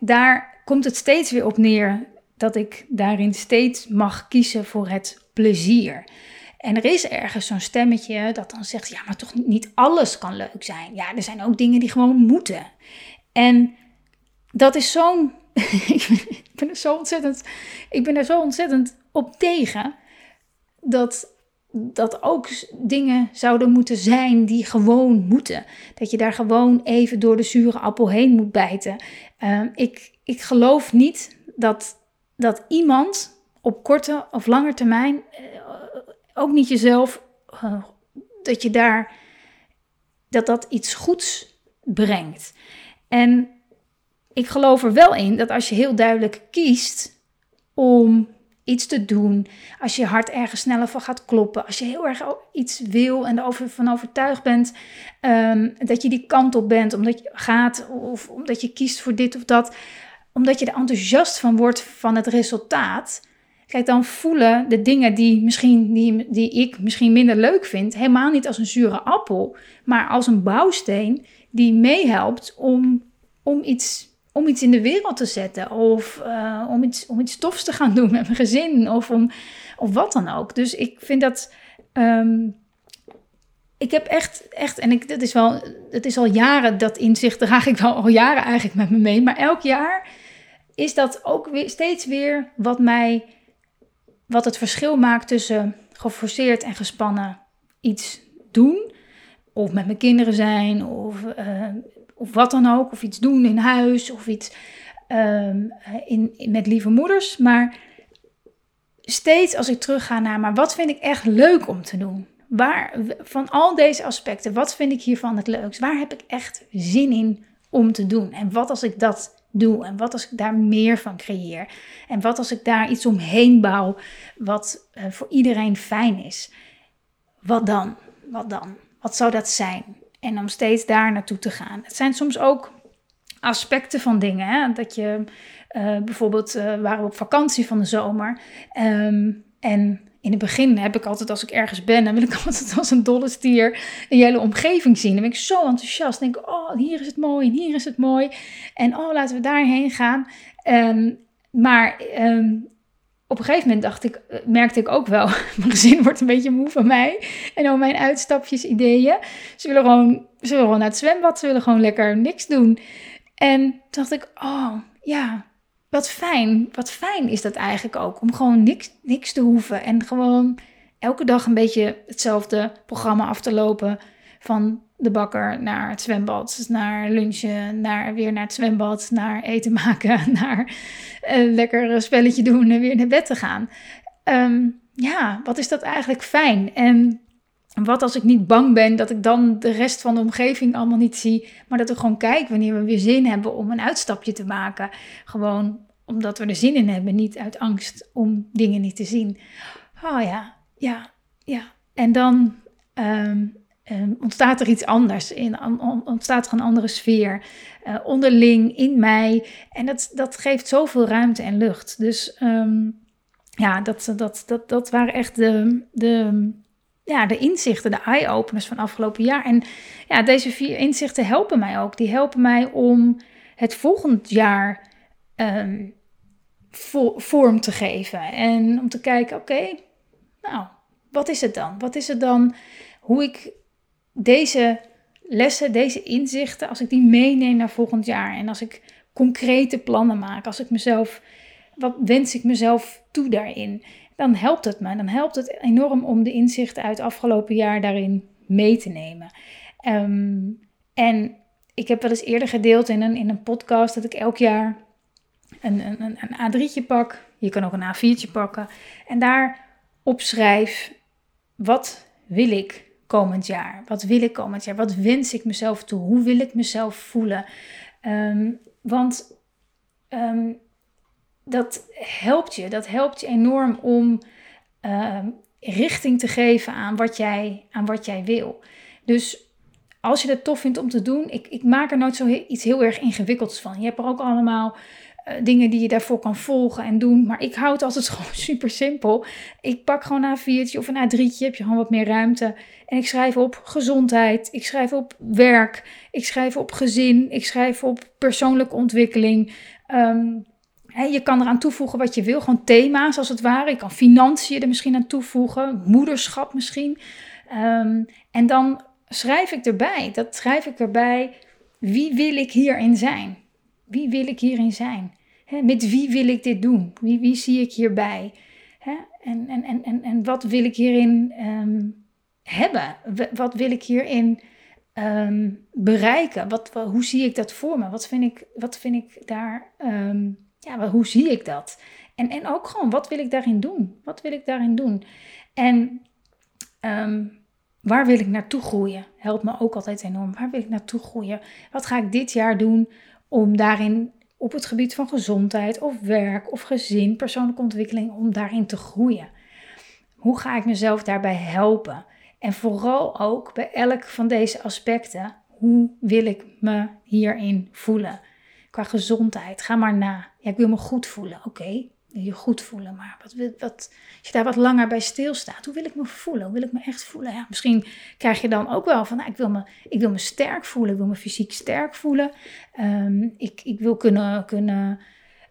daar komt het steeds weer op neer dat ik daarin steeds mag kiezen voor het plezier. En er is ergens zo'n stemmetje dat dan zegt: ja, maar toch niet alles kan leuk zijn. Ja, er zijn ook dingen die gewoon moeten. En dat is zo'n. ik ben er zo ontzettend. Ik ben er zo ontzettend op tegen. Dat dat ook dingen zouden moeten zijn die gewoon moeten. Dat je daar gewoon even door de zure appel heen moet bijten. Ehm, ik, ik geloof niet dat, dat iemand op korte of lange termijn, uh, ook niet jezelf, uh, dat je daar, dat dat iets goeds brengt. En ik geloof er wel in dat als je heel duidelijk kiest om iets te doen, als je hart ergens sneller van gaat kloppen, als je heel erg iets wil en erover van overtuigd bent ehm, dat je die kant op bent, omdat je gaat of omdat je kiest voor dit of dat, omdat je er enthousiast van wordt van het resultaat. Dan voelen de dingen die, misschien, die, die ik misschien minder leuk vind, helemaal niet als een zure appel, maar als een bouwsteen die meehelpt om, om iets om iets in de wereld te zetten. Of uh, om, iets, om iets tofs te gaan doen met mijn gezin. Of, om, of wat dan ook. Dus ik vind dat. Um, ik heb echt, echt, en ik, dat is wel, het is al jaren, dat inzicht draag ik wel al jaren eigenlijk met me mee. Maar elk jaar is dat ook weer steeds weer wat mij, wat het verschil maakt tussen geforceerd en gespannen iets doen. Of met mijn kinderen zijn, of uh, of wat dan ook, of iets doen in huis of iets um, in, met lieve moeders. Maar steeds als ik terugga naar, maar wat vind ik echt leuk om te doen? Waar, van al deze aspecten, wat vind ik hiervan het leukst? Waar heb ik echt zin in om te doen? En wat als ik dat doe? En wat als ik daar meer van creëer? En wat als ik daar iets omheen bouw wat uh, voor iedereen fijn is? Wat dan? Wat dan? Wat zou dat zijn? En om steeds daar naartoe te gaan. Het zijn soms ook aspecten van dingen. Hè? Dat je uh, bijvoorbeeld uh, waren we op vakantie van de zomer. Um, en in het begin heb ik altijd, als ik ergens ben, dan wil ik altijd als een dolle stier een hele omgeving zien. Dan ben ik zo enthousiast. Denk ik, oh, hier is het mooi en hier is het mooi. En oh, laten we daarheen gaan. Um, maar um, op een gegeven moment dacht ik, eh, merkte ik ook wel, mijn gezin wordt een beetje moe van mij. En al mijn uitstapjes, ideeën. Ze willen gewoon, ze willen gewoon naar het zwembad, ze willen gewoon lekker niks doen. En toen dacht ik, oh ja, wat fijn. Wat fijn is dat eigenlijk ook. Om gewoon niks, niks te hoeven. En gewoon elke dag een beetje hetzelfde programma af te lopen. Van de bakker naar het zwembad, naar lunchen, naar weer naar het zwembad, naar eten maken, naar een lekker spelletje doen en weer naar bed te gaan. Ehm, ja, wat is dat eigenlijk fijn? En wat als ik niet bang ben dat ik dan de rest van de omgeving allemaal niet zie, maar dat ik gewoon kijk wanneer we weer zin hebben om een uitstapje te maken. Gewoon omdat we er zin in hebben, niet uit angst om dingen niet te zien. Oh ja, ja, ja. En dan um, um, ontstaat er iets anders, in, ontstaat er een andere sfeer uh, onderling in mij. En dat, dat geeft zoveel ruimte en lucht. Dus um, ja, dat, dat, dat, dat waren echt de, de, ja, de inzichten, de eye-openers van afgelopen jaar. En ja, deze vier inzichten helpen mij ook. Die helpen mij om het volgend jaar um, vorm te geven. En om te kijken, oké, nou, wat is het dan? Wat is het dan hoe ik deze lessen, deze inzichten, als ik die meeneem naar volgend jaar en als ik concrete plannen maak, als ik mezelf, wat wens ik mezelf toe daarin, dan helpt het me. Dan helpt het enorm om de inzichten uit het afgelopen jaar daarin mee te nemen. Um, en ik heb wel eens eerder gedeeld in een, in een podcast dat ik elk jaar een, een, een A3'tje pak. Je kan ook een A4'tje pakken. En daar opschrijf, wat wil ik komend jaar? Wat wil ik komend jaar? Wat wens ik mezelf toe? Hoe wil ik mezelf voelen? Um, want um, dat helpt je. Dat helpt je enorm om um, richting te geven aan wat jij, aan wat jij wil. Dus als je het tof vindt om te doen, ik, ik maak er nooit zo iets heel erg ingewikkelds van. Je hebt er ook allemaal uh, dingen die je daarvoor kan volgen en doen. Maar ik hou het altijd gewoon super simpel. Ik pak gewoon een A4'tje of een A3'tje, heb je gewoon wat meer ruimte. En ik schrijf op gezondheid, ik schrijf op werk, ik schrijf op gezin, ik schrijf op persoonlijke ontwikkeling. Um, je kan eraan toevoegen wat je wil, gewoon thema's als het ware. Ik kan financiën er misschien aan toevoegen, moederschap misschien. Um, en dan schrijf ik erbij, dat schrijf ik erbij, wie wil ik hierin zijn? Wie wil ik hierin zijn? met wie wil ik dit doen? Wie, wie zie ik hierbij? En, en, en, en, en wat wil ik hierin um, hebben? Wat wil ik hierin um, bereiken? Wat, hoe zie ik dat voor me? Wat vind ik, wat vind ik daar, ja, hoe zie ik dat? En, en ook gewoon, wat wil ik daarin doen? Wat wil ik daarin doen? En waar wil ik naartoe groeien? Helpt me ook altijd enorm. Waar wil ik naartoe groeien? Wat ga ik dit jaar doen om daarin op het gebied van gezondheid of werk of gezin, persoonlijke ontwikkeling, om daarin te groeien. Hoe ga ik mezelf daarbij helpen? En vooral ook bij elk van deze aspecten, hoe wil ik me hierin voelen? Qua gezondheid, ga maar na. Ja, ik wil me goed voelen. Oké, je goed voelen. Maar wat, wat, als je daar wat langer bij stilstaat, hoe wil ik me voelen? Hoe wil ik me echt voelen? Ja, misschien krijg je dan ook wel van, nou, ik, wil me, ik wil me sterk voelen. Ik wil me fysiek sterk voelen. Ehm, ik, ik wil kunnen, kunnen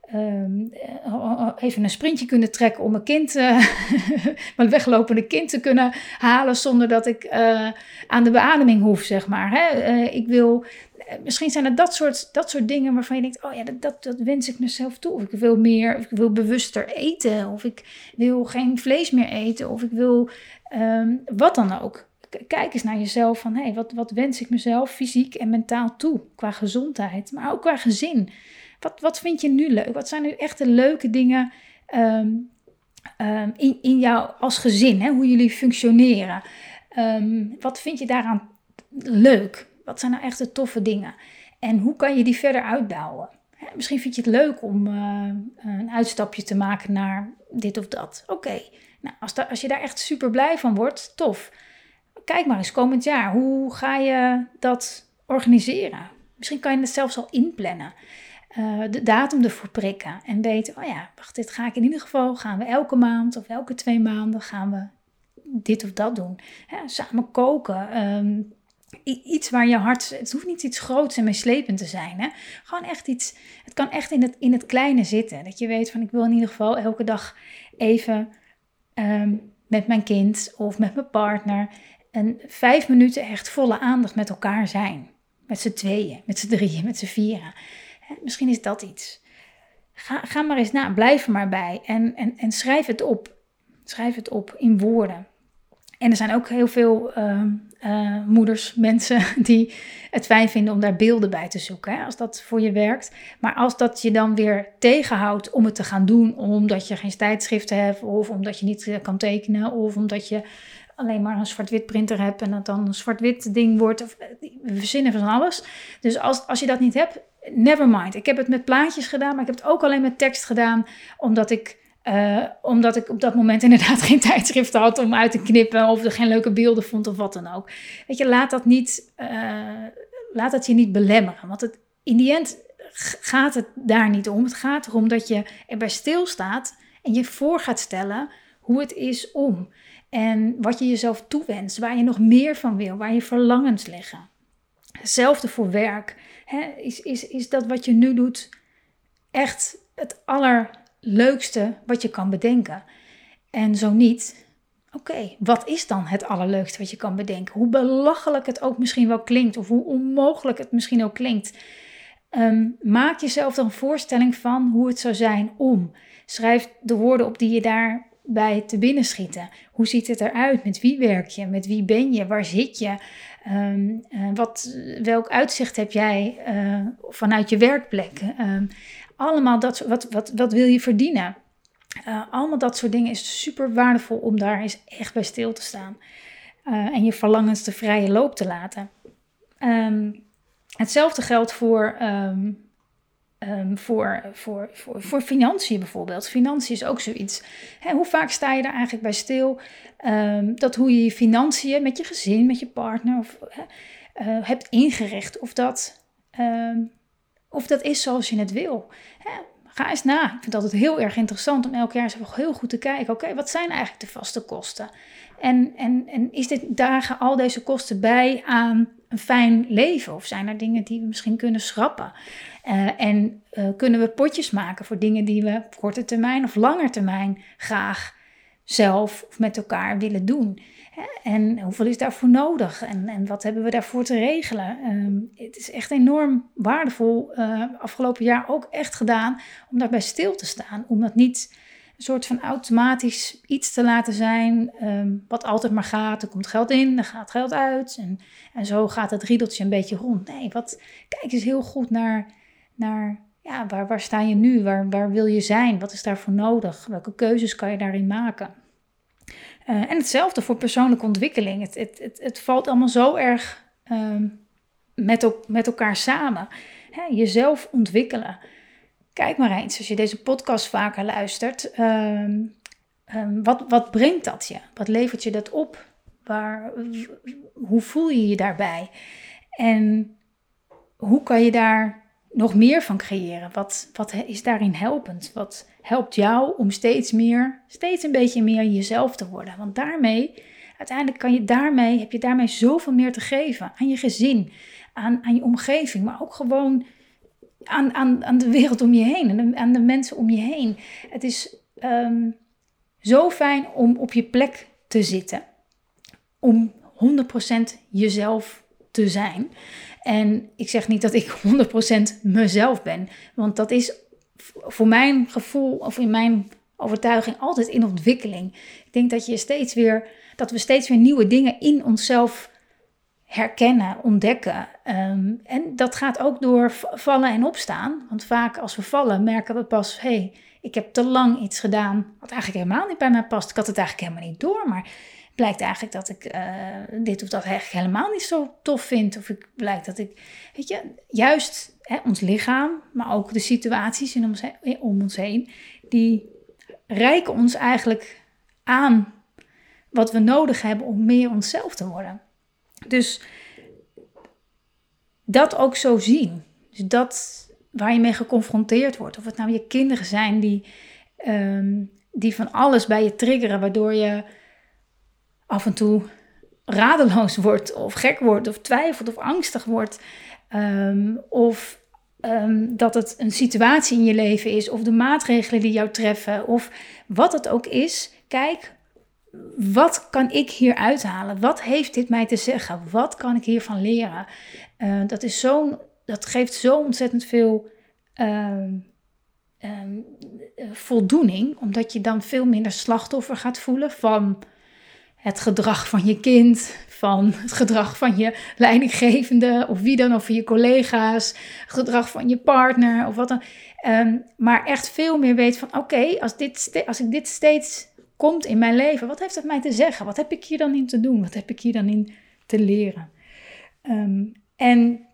Ehm, eh, even een sprintje kunnen trekken om mijn kind, uh, weglopende kind te kunnen halen zonder dat ik uh, aan de beademing hoef, zeg maar. Hè? ik wil, misschien zijn het dat soort, dat soort dingen waarvan je denkt, oh ja, dat, dat, wens ik mezelf toe. Of ik wil meer, of ik wil bewuster eten, of ik wil geen vlees meer eten, of ik wil um, wat dan ook. Kijk eens naar jezelf van, hé, hey, wat, wat wens ik mezelf fysiek en mentaal toe qua gezondheid, maar ook qua gezin. Wat, wat vind je nu leuk? Wat zijn nu echt de leuke dingen ehm, ehm, in, in jou als gezin? Hè? Hoe jullie functioneren? Ehm, wat vind je daaraan leuk? Wat zijn nou echt de toffe dingen? En hoe kan je die verder uitbouwen? Hè, misschien vind je het leuk om uh, een uitstapje te maken naar dit of dat. Oké, nou, als, als je daar echt super blij van wordt, tof. Kijk maar eens komend jaar. Hoe ga je dat organiseren? Misschien kan je het zelfs al inplannen. Eh, de datum ervoor prikken. En weten, oh ja, wacht, dit ga ik in ieder geval, gaan we elke maand of elke twee maanden gaan we dit of dat doen. samen koken. Ehm, iets waar je hart, het hoeft niet iets groots en meeslepend te zijn. Hè? Gewoon echt iets, het kan echt in het, in het kleine zitten. Dat je weet van, ik wil in ieder geval elke dag even ehm, met mijn kind of met mijn partner... en vijf minuten echt volle aandacht met elkaar zijn. Met z'n tweeën, met z'n drieën, met z'n vieren. Misschien is dat iets. Ga, ga maar eens na, blijf er maar bij en, en, en schrijf het op. Schrijf het op in woorden. En er zijn ook heel veel ehm, eh, moeders, mensen die het fijn vinden om daar beelden bij te zoeken. Hè, als dat voor je werkt. Maar als dat je dan weer tegenhoudt om het te gaan doen, omdat je geen tijdschriften hebt, of omdat je niet eh, kan tekenen, of omdat je alleen maar een zwart-wit printer hebt en het dan een zwart-wit ding wordt. Of, eh, we verzinnen van alles. Dus als, als je dat niet hebt, never mind. Ik heb het met plaatjes gedaan, maar ik heb het ook alleen met tekst gedaan, omdat ik, uh, omdat ik op dat moment inderdaad geen tijdschrift had om uit te knippen of er geen leuke beelden vond of wat dan ook. Weet je, laat dat, niet, uh, laat dat je niet belemmeren, want het, in die end gaat het daar niet om. Het gaat erom dat je erbij stilstaat en je voor gaat stellen hoe het is om. En wat je jezelf toewenst, waar je nog meer van wil, waar je verlangens liggen. Hetzelfde voor werk. Hè, is, is, is dat wat je nu doet echt het allerleukste wat je kan bedenken? En zo niet, oké, wat is dan het allerleukste wat je kan bedenken? Hoe belachelijk het ook misschien wel klinkt, of hoe onmogelijk het misschien ook klinkt. Ehm, maak jezelf dan een voorstelling van hoe het zou zijn om. Schrijf de woorden op die je daarbij te binnen schieten. Hoe ziet het eruit? Met wie werk je? Met wie ben je? Waar zit je? Um, wat, welk uitzicht heb jij uh, vanuit je werkplek? Um, allemaal dat wat, wat, wat wil je verdienen? Uh, allemaal dat soort dingen is super waardevol om daar eens echt bij stil te staan. En je verlangens de vrije loop te laten. Um, hetzelfde geldt voor voor, voor, voor, voor financiën bijvoorbeeld. Financiën is ook zoiets. hoe vaak sta je daar eigenlijk bij stil? Um, dat hoe je je financiën met je gezin, met je partner of, uh, hebt ingericht. Of dat, um, of dat is zoals je het wil. Ga eens na. Ik vind het altijd heel erg interessant om elk jaar eens heel goed te kijken. Oké, wat zijn eigenlijk de vaste kosten? En, en, en is dit, dragen al deze kosten bij aan een fijn leven? Of zijn er dingen die we misschien kunnen schrappen? Uh, en uh, kunnen we potjes maken voor dingen die we op korte termijn of lange termijn graag zelf of met elkaar willen doen? En hoeveel is daarvoor nodig? En, en wat hebben we daarvoor te regelen? Um, het is echt enorm waardevol, uh, afgelopen jaar ook echt gedaan, om daarbij stil te staan. Om dat niet een soort van automatisch iets te laten zijn, um, wat altijd maar gaat. Er komt geld in, er gaat geld uit. En, en zo gaat het riedeltje een beetje rond. Nee, wat, kijk eens heel goed naar naar ja, waar, waar sta je nu? Waar, waar wil je zijn? Wat is daarvoor nodig? Welke keuzes kan je daarin maken? Uh, en hetzelfde voor persoonlijke ontwikkeling. Het, het, het, het valt allemaal zo erg um, met, met elkaar samen. Hè, jezelf ontwikkelen. kijk maar eens, als je deze podcast vaker luistert, ehm, ehm, wat, wat brengt dat je? Wat levert je dat op? Waar, hoe voel je je daarbij? En hoe kan je daar nog meer van creëren? Wat, wat is daarin helpend? Wat helpt jou om steeds meer, steeds een beetje meer jezelf te worden? Want daarmee, uiteindelijk kan je daarmee, heb je daarmee zoveel meer te geven aan je gezin, aan, aan je omgeving, maar ook gewoon aan, aan, aan de wereld om je heen en aan de mensen om je heen. Het is ehm, zo fijn om op je plek te zitten, om 100% jezelf te zijn. En ik zeg niet dat ik 100% mezelf ben, want dat is voor mijn gevoel of in mijn overtuiging altijd in ontwikkeling. Ik denk dat je steeds weer dat we steeds weer nieuwe dingen in onszelf herkennen, ontdekken. Ehm, en dat gaat ook door vallen en opstaan. Want vaak als we vallen merken we pas, hé, hey, ik heb te lang iets gedaan wat eigenlijk helemaal niet bij mij past. Ik had het eigenlijk helemaal niet door, maar blijkt eigenlijk dat ik uh, dit of dat eigenlijk helemaal niet zo tof vind. Of ik blijkt dat ik, weet je, juist hè, ons lichaam, maar ook de situaties in om ons heen, die reiken ons eigenlijk aan wat we nodig hebben om meer onszelf te worden. Dus dat ook zo zien. Dus dat waar je mee geconfronteerd wordt. Of het nou je kinderen zijn die, um, die van alles bij je triggeren, waardoor je af en toe radeloos wordt, of gek wordt, of twijfelt, of angstig wordt. Um, of um, dat het een situatie in je leven is, of de maatregelen die jou treffen, of wat het ook is. Kijk, wat kan ik hier uithalen? Wat heeft dit mij te zeggen? Wat kan ik hiervan leren? Uh, dat, is zo, dat geeft zo ontzettend veel uh, uh, voldoening, omdat je dan veel minder slachtoffer gaat voelen van het gedrag van je kind, van het gedrag van je leidinggevende of wie dan, of van je collega's, gedrag van je partner of wat dan. Ehm, maar echt veel meer weet van: oké, als, dit, als ik dit steeds komt in mijn leven, wat heeft het mij te zeggen? Wat heb ik hier dan in te doen? Wat heb ik hier dan in te leren? Um, en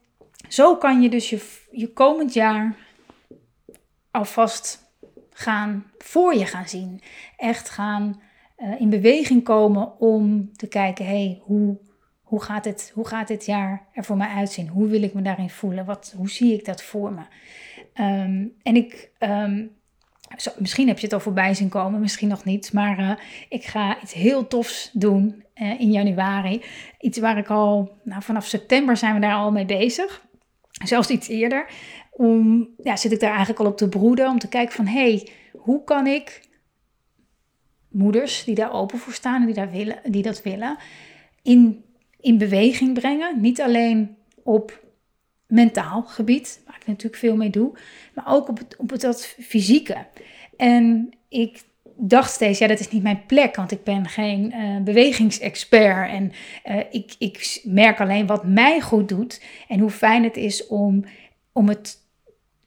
zo kan je dus je, je komend jaar alvast gaan voor je gaan zien. Echt gaan uh, in beweging komen om te kijken, hey, hoe, hoe, gaat het, hoe gaat dit jaar er voor mij uitzien? Hoe wil ik me daarin voelen? Wat, hoe zie ik dat voor me? Um, en ik um, zo, misschien heb je het al voorbij zien komen, misschien nog niet. Maar uh, ik ga iets heel tofs doen uh, in januari. Iets waar ik al, nou, vanaf september zijn we daar al mee bezig. Zelfs iets eerder. Om, ja, zit ik daar eigenlijk al op te broeden. Om te kijken van, hey, hoe kan ik moeders die daar open voor staan en die, daar willen, die dat willen, in, in beweging brengen. Niet alleen op mentaal gebied, waar ik natuurlijk veel mee doe, maar ook op het, op het dat fysieke. En ik dacht steeds, ja, dat is niet mijn plek, want ik ben geen uh, bewegingsexpert. En uh, ik, ik merk alleen wat mij goed doet en hoe fijn het is om, om het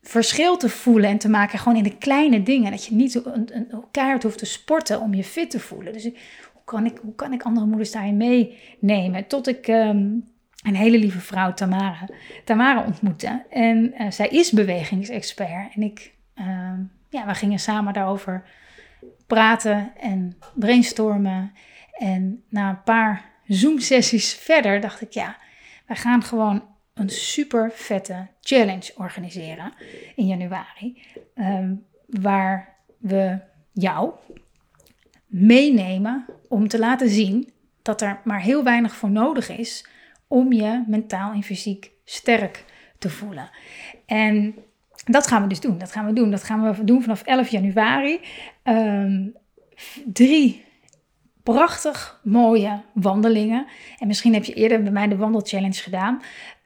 verschil te voelen en te maken gewoon in de kleine dingen. Dat je niet keihard hoeft te sporten om je fit te voelen. Dus hoe kan ik, hoe kan ik andere moeders daarin meenemen? Tot ik um, een hele lieve vrouw, Tamara, Tamara ontmoette. En uh, zij is bewegingsexpert. En ik, uh, ja, we gingen samen daarover praten en brainstormen. En na een paar Zoom-sessies verder dacht ik, ja, wij gaan gewoon een super vette challenge organiseren in januari. Um, waar we jou meenemen om te laten zien dat er maar heel weinig voor nodig is om je mentaal en fysiek sterk te voelen. En dat gaan we dus doen. Dat gaan we doen. Dat gaan we doen vanaf 11 januari. Um, drie prachtig mooie wandelingen. En misschien heb je eerder bij mij de wandelchallenge gedaan.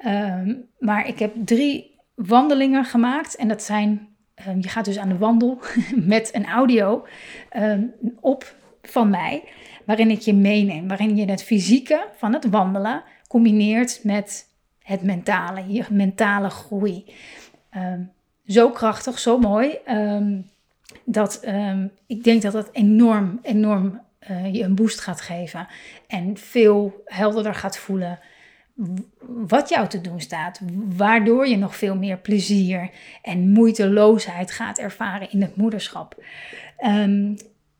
Um, maar ik heb drie wandelingen gemaakt. En dat zijn, um, je gaat dus aan de wandel met een audio op van mij. Waarin ik je meeneem. Waarin je het fysieke van het wandelen combineert met het mentale, je mentale groei. Zo krachtig, zo mooi. Dat ik denk dat dat enorm, enorm uh, je een boost gaat geven. En veel helderder gaat voelen. wat jou te doen staat, waardoor je nog veel meer plezier en moeiteloosheid gaat ervaren in het moederschap. Um,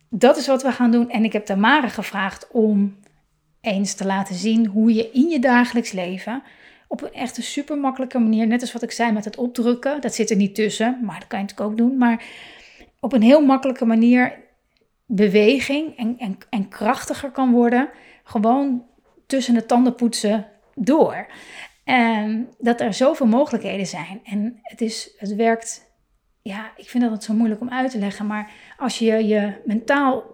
dat is wat we gaan doen. En ik heb Tamara gevraagd om eens te laten zien hoe je in je dagelijks leven op een echt een super makkelijke manier, net als wat ik zei met het opdrukken, dat zit er niet tussen, maar dat kan je natuurlijk ook doen, maar op een heel makkelijke manier beweging en, en, en krachtiger kan worden, gewoon tussen de tandenpoetsen door. En dat er zoveel mogelijkheden zijn. En het, is, het werkt, ja, ik vind dat het zo moeilijk om uit te leggen, maar als je je mentaal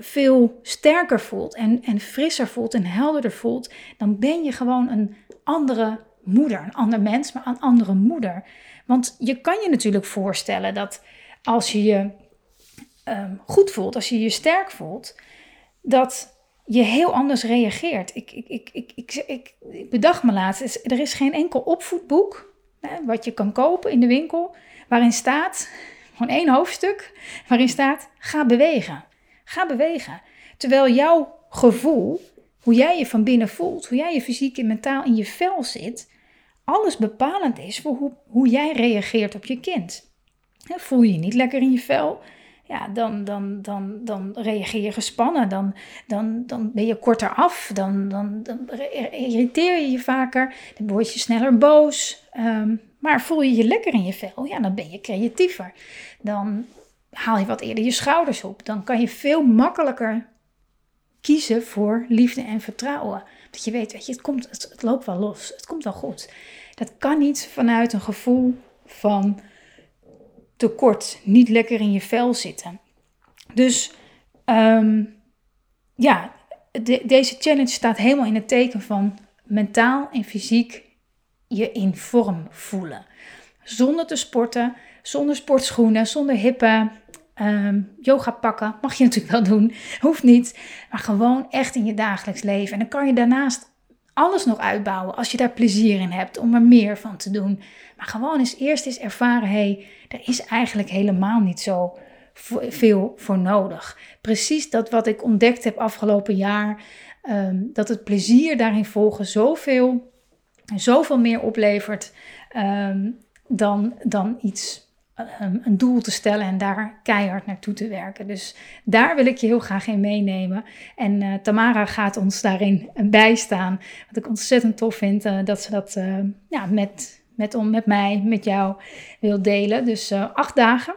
veel sterker voelt en, en frisser voelt en helderder voelt, dan ben je gewoon een andere moeder. Een ander mens, maar een andere moeder. Want je kan je natuurlijk voorstellen dat als je je ehm, goed voelt, als je je sterk voelt, dat je heel anders reageert. Ik, ik, ik, ik, ik, ik, bedacht me laatst, er is geen enkel opvoedboek hè, wat je kan kopen in de winkel, waarin staat, gewoon één hoofdstuk, waarin staat, ga bewegen. Ga bewegen. Terwijl jouw gevoel, hoe jij je van binnen voelt, hoe jij je fysiek en mentaal in je vel zit, alles bepalend is voor hoe, hoe jij reageert op je kind. Voel je je niet lekker in je vel, ja, dan, dan, dan, dan reageer je gespannen, dan, dan, dan ben je korter af, dan, dan, dan irriteer je je vaker, dan word je sneller boos. Ehm, maar voel je je lekker in je vel, ja, dan ben je creatiever. Dan haal je wat eerder je schouders op. Dan kan je veel makkelijker kiezen voor liefde en vertrouwen. Dat je weet, weet je, het, komt, het, het loopt wel los, het komt wel goed. Dat kan niet vanuit een gevoel van tekort, niet lekker in je vel zitten. Dus ehm, ja, deze challenge staat helemaal in het teken van mentaal en fysiek je in vorm voelen. Zonder te sporten, zonder sportschoenen, zonder hippe um, yoga pakken. Mag je natuurlijk wel doen, hoeft niet. Maar gewoon echt in je dagelijks leven. En dan kan je daarnaast alles nog uitbouwen als je daar plezier in hebt om er meer van te doen. Maar gewoon eens eerst eens ervaren, hé, hey, er is eigenlijk helemaal niet zo veel voor nodig. Precies dat wat ik ontdekt heb afgelopen jaar, ehm, dat het plezier daarin volgen zoveel, zoveel meer oplevert um, dan, dan iets Ehm, een doel te stellen en daar keihard naartoe te werken. Dus daar wil ik je heel graag in meenemen. En uh, Tamara gaat ons daarin bijstaan. Wat ik ontzettend tof vind uh, dat ze dat uh, ja, met, met, om, met mij, met jou wil delen. Dus acht dagen.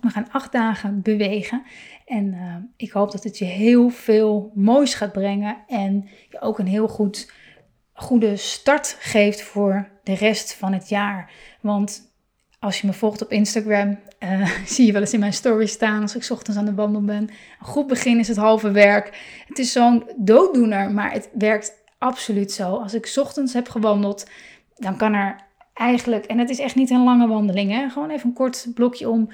We gaan acht dagen bewegen. En ik hoop dat het je heel veel moois gaat brengen. En je ook een heel goed, goede start geeft voor de rest van het jaar. Want als je me volgt op Instagram, uh, zie je wel eens in mijn stories staan als ik ochtends aan de wandel ben. Een goed begin is het halve werk. Het is zo'n dooddoener, maar het werkt absoluut zo. Als ik ochtends heb gewandeld, dan kan er eigenlijk, en het is echt niet een lange wandeling, hè, gewoon even een kort blokje om,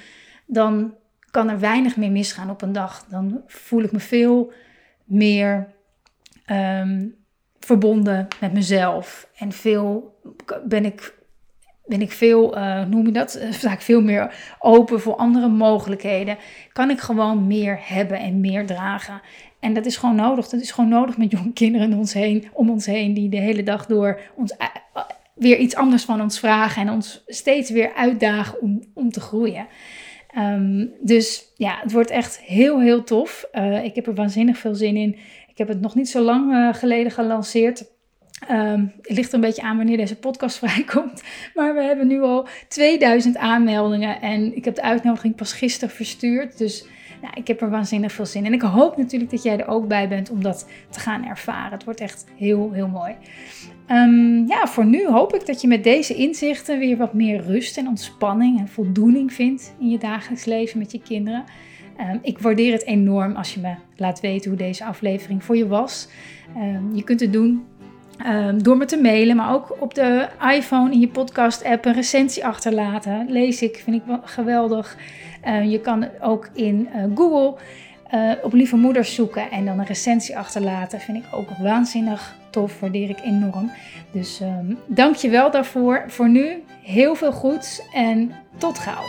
dan kan er weinig meer misgaan op een dag. Dan voel ik me veel meer ehm, verbonden met mezelf en veel ben ik ben ik veel, uh, noem je dat, sta ik veel meer open voor andere mogelijkheden. Kan ik gewoon meer hebben en meer dragen. En dat is gewoon nodig. Dat is gewoon nodig met jonge kinderen om ons heen, om ons heen die de hele dag door ons uh, weer iets anders van ons vragen en ons steeds weer uitdagen om, om te groeien. Um, dus ja, het wordt echt heel, heel tof. ik heb er waanzinnig veel zin in. Ik heb het nog niet zo lang geleden gelanceerd. Um, het ligt er een beetje aan wanneer deze podcast vrijkomt. Maar we hebben nu al 2000 aanmeldingen. En ik heb de uitnodiging pas gisteren verstuurd. Dus nou, ik heb er waanzinnig veel zin in. En ik hoop natuurlijk dat jij er ook bij bent om dat te gaan ervaren. Het wordt echt heel, heel mooi. Um, ja, voor nu hoop ik dat je met deze inzichten weer wat meer rust en ontspanning en voldoening vindt in je dagelijks leven met je kinderen. Um, ik waardeer het enorm als je me laat weten hoe deze aflevering voor je was. je kunt het doen Um, door me te mailen, maar ook op de iPhone in je podcast-app een recensie achterlaten. Lees ik, vind ik wel geweldig. Uh, je kan ook in uh, Google uh, op lieve moeders zoeken en dan een recensie achterlaten. Vind ik ook waanzinnig tof, waardeer ik enorm. Dus um, dank je wel daarvoor. Voor nu heel veel goeds en tot gauw.